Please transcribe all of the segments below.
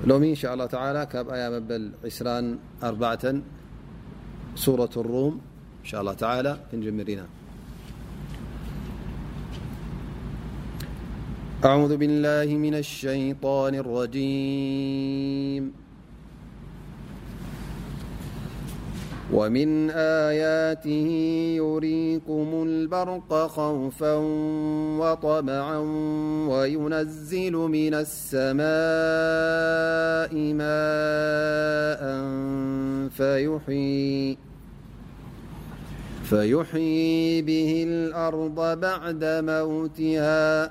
ناء الله الى العسراأبعة سورة الرم نءالله الىأعذ الله من الشيان الرجيم ومن آياته يريكم البرق خوفا وطمعا وينزل من السماء ماء فيحيي به الأرض بعد موتها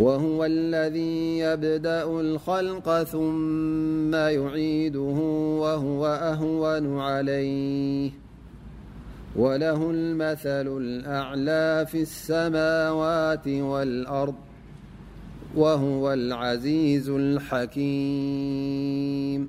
وهو الذي يبدأ الخلق ثم يعيده وهو أهون عليه وله المثل الأعلى في السماوات والأرض وهو العزيز الحكيم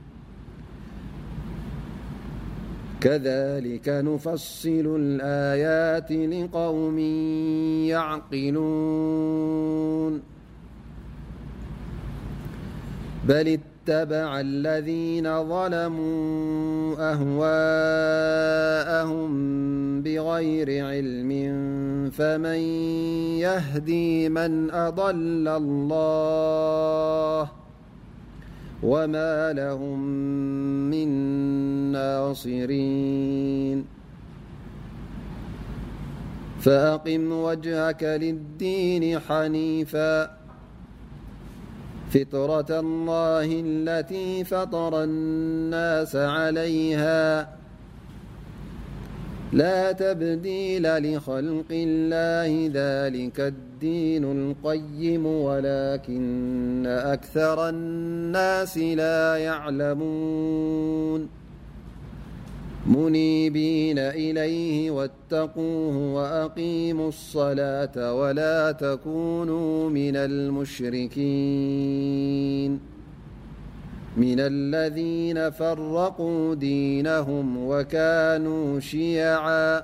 كذلك نفصل الآيات لقوم يعقلون بل اتبع الذين ظلموا أهواءهم بغير علم فمن يهدي من أضل الله وما لهم من ناصرين فأقم وجهك للدين حنيفا فطرة الله التي فطر الناس عليها لا تبديل لخلق الله ذلك الد دين القيم ولكن أكثر الناس لا يعلمون منيبين إليه واتقوه وأقيموا الصلاة ولا تكونوا من المشركينمن الذين فرقوا دينهم وكانوا شيعا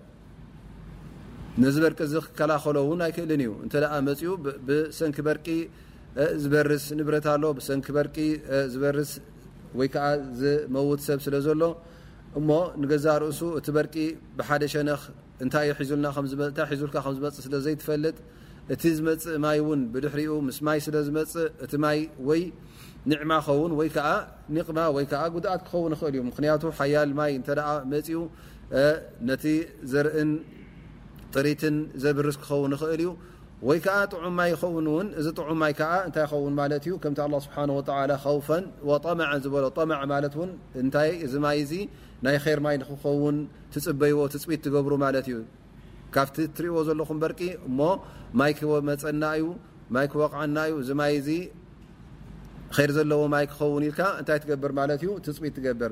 ነዚ በርቂ እዚ ክከላኸሎእውን ኣይክእልን እዩ እተ መፅኡ ብሰንኪ በርቂ ዝበርስ ንብረት ኣሎ ብሰንኪ በርቂ ዝበርስ ወይከዓ ዝመውት ሰብ ስለ ዘሎ እሞ ንገዛ ርእሱ እቲ በርቂ ብሓደ ሸነኽ ታ ሒዙልካ ከም ዝመፅእ ስለ ዘይፈልጥ እቲ ዝመፅእ ማይ እውን ብድሕሪኡ ምስ ማይ ስለ ዝመፅ እቲ ማይ ወይ ኒዕማ ኸውን ወይዓ ኒቕማ ወይዓ ጉኣት ክኸውን ይክእል እዩ ምክንያቱ ሓያል ማይ እ መፅኡ ነቲ ዘርእን ጥሪት ዘብር ን እ ዩ ዑ ዚ ዑ ይ ዩ ه ፈ طመ ط ይ ኸ ፅበይዎ ፅ ብ ዩ ካብ እዎ ዘለኹ በርቂ ይ መፀናዩ ክወዓ ዎ ክ ል ዩ ፅ ብ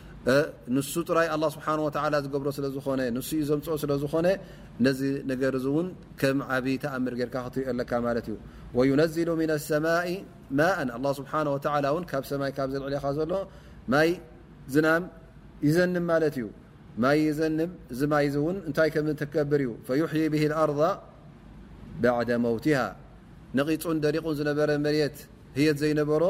ይ ه ሮ ዩዘፅኦ ዝኾ ዓብይ ር ሪኦ ዩ ሎ ዝና ይዘን ዩ ብር ዩ ض ه غፁን ደቁ ረ ሮ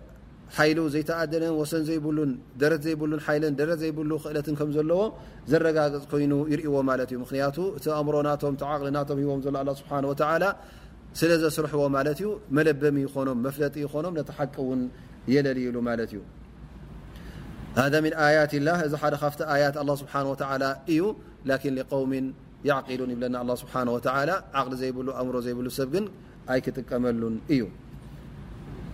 ን ብ ደ ይ ደ ይብ እለ ለዎ ጋፅ ይ ይዎ ዩ ም ዘስርዎ ዩ መበ ም ፍለጢ ኖም ቂ የሉ ዚ እዩ قሉ ብ ብ ግ ቀመሉ እዩ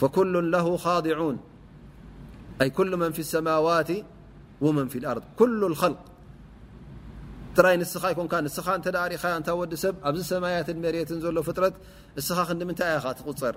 فكل له خاضعون أي كل من في السماوات ومن في الأرض كل الخلق تري نس يكن نس تر ت ود سب أ سميت مرة ل فطرت اس ند منت تقر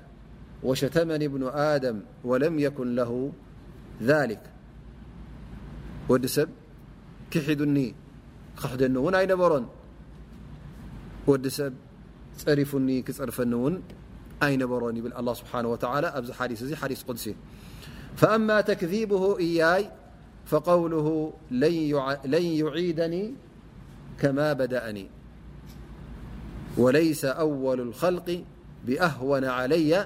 وشمن بنم ولميكن له ذل و كدني ن ر رفني رفن ننالله بانهوتعالى ثثفأما تكذيبه إياي فقوله لن يعيدني كما بدأني وليس أول الخلق بأهون علي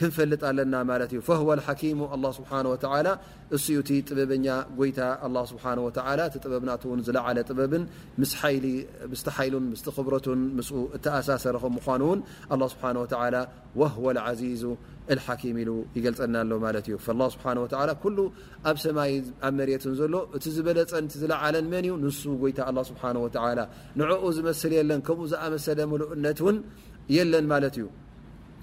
ፈጥ ና እ ጥበ በና ዝ በ ሉ ሰረ ምኑ ሉ ይፀና ሎ ኣብ ይ ብ ሎ እ ዝለፀ ዝለ ንኡ ዝ ለን ም ዝለ ሉነ ን ዩ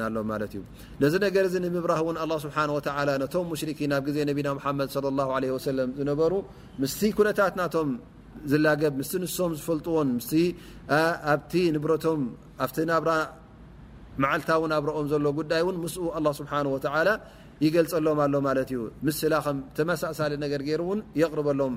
ናሎነዚ ነ ምብራህ ه ም ብ ዜ ና ድ صى ዝሩ ስ ነታ ናቶም ዝላብ ንሶም ዝፈጥዎን ኣብ ብቶም ኣ ብ ዓታ ናብረኦም ሎ ይ ه و ይልፀሎም ኣ ዩ ስላ መሳሳ ርበሎም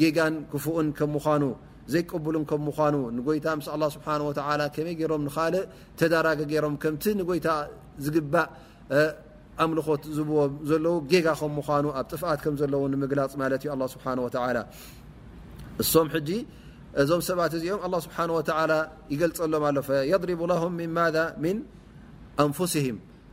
ጌጋን ክፉኡን ከም ምኑ ዘይቀብሉን ከም ምኑ ንጎይታ ምስ ስብሓ ከመይ ገይሮም ንካልእ ተዳራገ ገይሮም ከምቲ ንጎይታ ዝግባእ ኣምልኾት ዝብዎ ዘለው ጌጋ ከም ምኑ ኣብ ጥፍኣት ከም ዘለዎ ንምግላፅ ማለት እዩ ስብሓ እሶም ጂ እዞም ሰባት እዚኦም ስብሓ ይገልፀሎም ኣሎ የضሪቡ ለም ማ ንፍስህም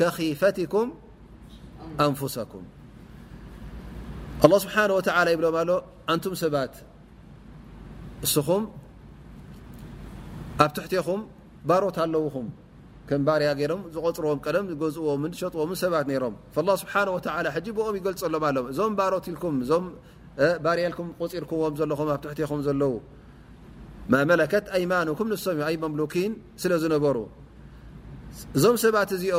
له ስ ብሎም ኣ ንቱ ሰባት እስኹም ኣብ ትሕትኹም ባሮት ኣለዉኹም ከም ባርያ ሮም ዝغፅርዎም ቀደም ዝእዎም ዝሸጥዎም ሰባት ይሮም له ስሓه و ኦም ይገልፅሎም ኣሎ እዞም ት ም ዞም ርያ ም غፂርኩዎም ዘለኹም ኣ ትሕኹም ዘለው መት ማكም ም መምኪ ስለዝነበሩእዞ እኦ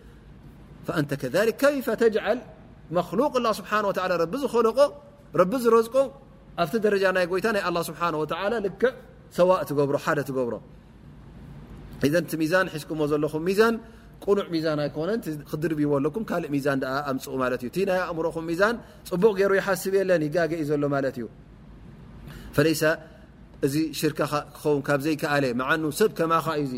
ዝ ዎ ق ي ዩ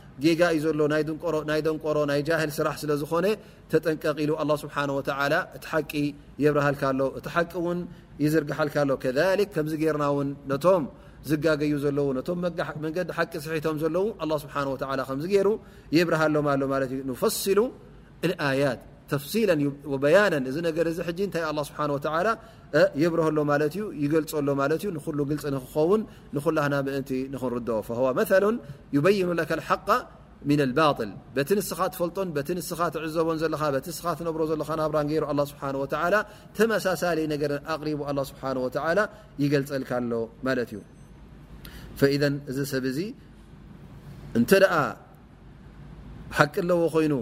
ጌጋ እዩ ዘሎ ናይ ደንቆሮ ናይ ጃህል ስራሕ ስለዝኾነ ተጠንቀቂሉ ه ስه እቲ ቂ የብርሃልሎ እቲ ቂ ውን ይዝርግልሎ ከም ርና ውን ነቶም ዝጋገዩ ዘለዉ ነቶም መንገዲ ቂ ስሒቶም ዘለዉ ه ስ ከ ሩ የብርሃሎም ሎ ፈስሉ ያት ብርሎ ፅ ክኸን ق ስኻ ፈ ስ ዘቦ ስ ብሮ ብ ፀልሎ ብ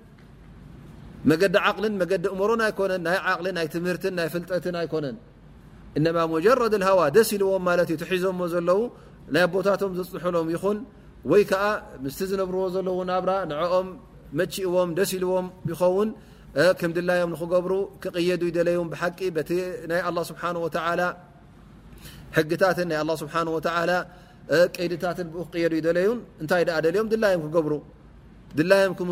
መዲ ዲ እሮ ም ጠት ኮነ ጀ ደስ ዎም ሒዞዎ ዘለው ናይ ቦታም ዘፅሎም ይን ወይ ምስ ዝነብርዎ ዘለ ናብራ ንኦም መእዎም ደስ ልዎም ይኸውን ም ድላዮም ገብሩ ክዱ ዩ ቀታ ክዱ ዩ እታይ ዮም ላም ክብም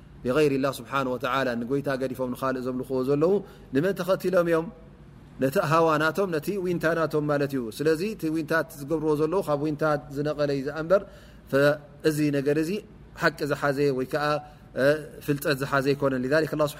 ብይሪላ ስብሓه ንጎይታ ገዲፎም ካልእ ዞም ዝኽዎ ዘለዉ ንመን ተኸትሎም እዮም ነቲ ሃዋናቶም ነቲ ንታናቶም ማለ እዩ ስለዚ ቲ ታት ዝገብርዎ ዘለዉ ካብ ታ ዝነቐለዩ ዝኣ ንበር እዚ ነገር ዚ ሓቂ ዝሓዘ ወይዓ ፍልጠት ዝሓዘ ይኮነን ስብ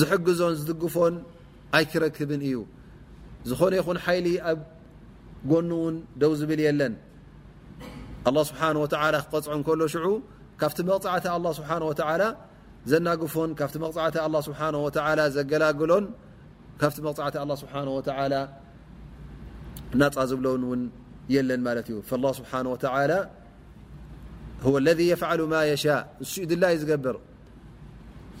ዝግዞን ዝقፎን ይክረክብ እዩ ዝኾነ ይን ሊ ኣብ ጎኑ ውን ደው ዝብል የለን له ስ ክቀፅዖ ሎ ካብ መقዕ له و ዘናፎን ካ ላግሎን ካ መ ና ዝብለ ለን ዩ ذ ብር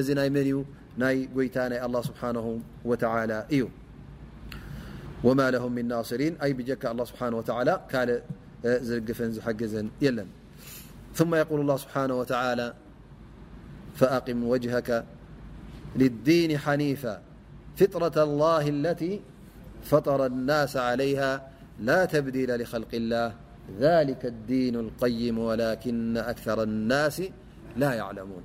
اللهنه وتعالىوما له مننصريناللههعالىال رف ثم يقول الله سبحانه وتعالى فأقم وجهك للدين حنيفا فطرة الله التي فطر الناس عليها لا تبديل لخلق الله ذلك الدين القيم ولكن أكثر الناس لا يعلمون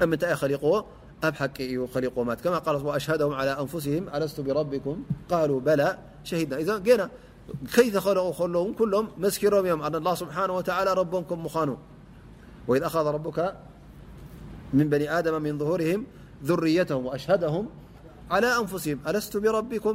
لألمالوأشهدهم على أنفسهم ألست بربكم قالوا بلا شهدنا كيف ل لهم مسكرأن الله سبحانهوتعالى ربان وإذ أخذ ربك من بني آدم من ظهورهم ذريتهم وأشهدهم على أنفسهم ألست بربكم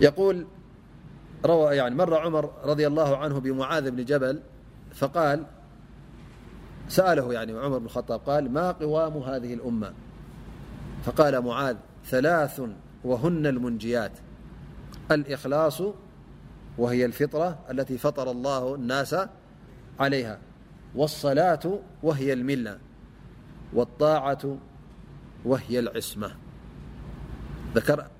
مر عمر ري الله عنه بمعاذ بن جبل أعمر ب اخابال ما قوام هذه الأمة فقال معاذ ثلاث وهن المنجيات الإخلاص وهي الفطرة التي فطر الله الناس عليها والصلاة وهي الملة والطاعة وهي العصمة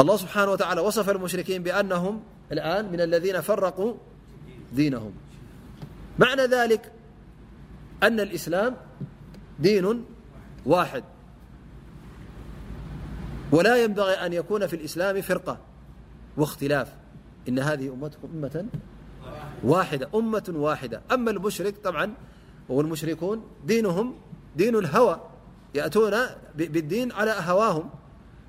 الله سبحانه وتعالى وصف المشركين بأنهمانمن الذين فرقوا دينهم معنى ذلك أن الإسلام دين واحد ولا ينبغي أن يكون في الإسلام فرقة واختلاف إن هذه أأأمة واحدةأما امشالمشركون دينهم دين هوى يأتون بالدين على هواهم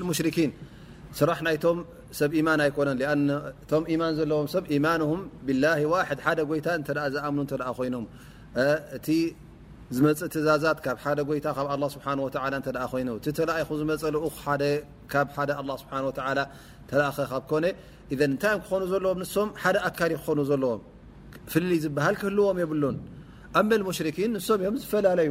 ራብ ነም ማ ለዎም ማ ብላ ጎይታ ዝ ኮይ እቲ ዝፅ እዛዛ ይታ ይእ ዝ ተ ኮ ክኑ ዎም ም ካሪ ክኑ ለዎም ፍይ ዝሃል ክህልዎም የብሉን ኣ ን ንም እዮም ዝፈላለዩ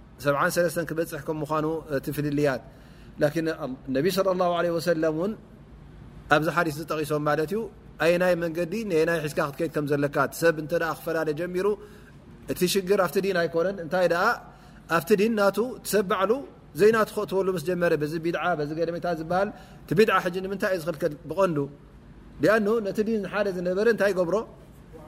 7 በፅሕ ምኑ ቲ ፍልልያ ى له عه ኣብዚ ጠቂሶም ዩ ይ መንዲ ሒዝካ ድ ላለ ጀሩ እ ኣነ ኣ ሰ ባ ዘና ክእትበሉ ጀ ሜታ ዝሃ ቢ ታይ ዩ ዝል ብቐ ኣ ን ዝበ ይ ብሮ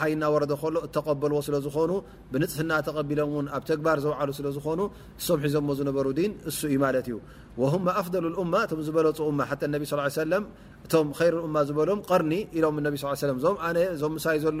ሓይ እናወረዶ ከሎ እተቀበልዎ ስለ ዝኾኑ ብንፅፍና ተቀቢሎም ውን ኣብ ተግባር ዘውዓሉ ስለ ዝኮኑ ሰምሒዞሞ ዝነበሩ ዲን እሱ እዩ ማለት እዩ ወه ኣፍضል እማ ቶም ዝበለፁ ነቢ ስ ሰለ እቶም ይሩ እማ ዝበሎም ቀርኒ ኢሎም ነቢ ዞም ዞም ምሳይ ዘለዉ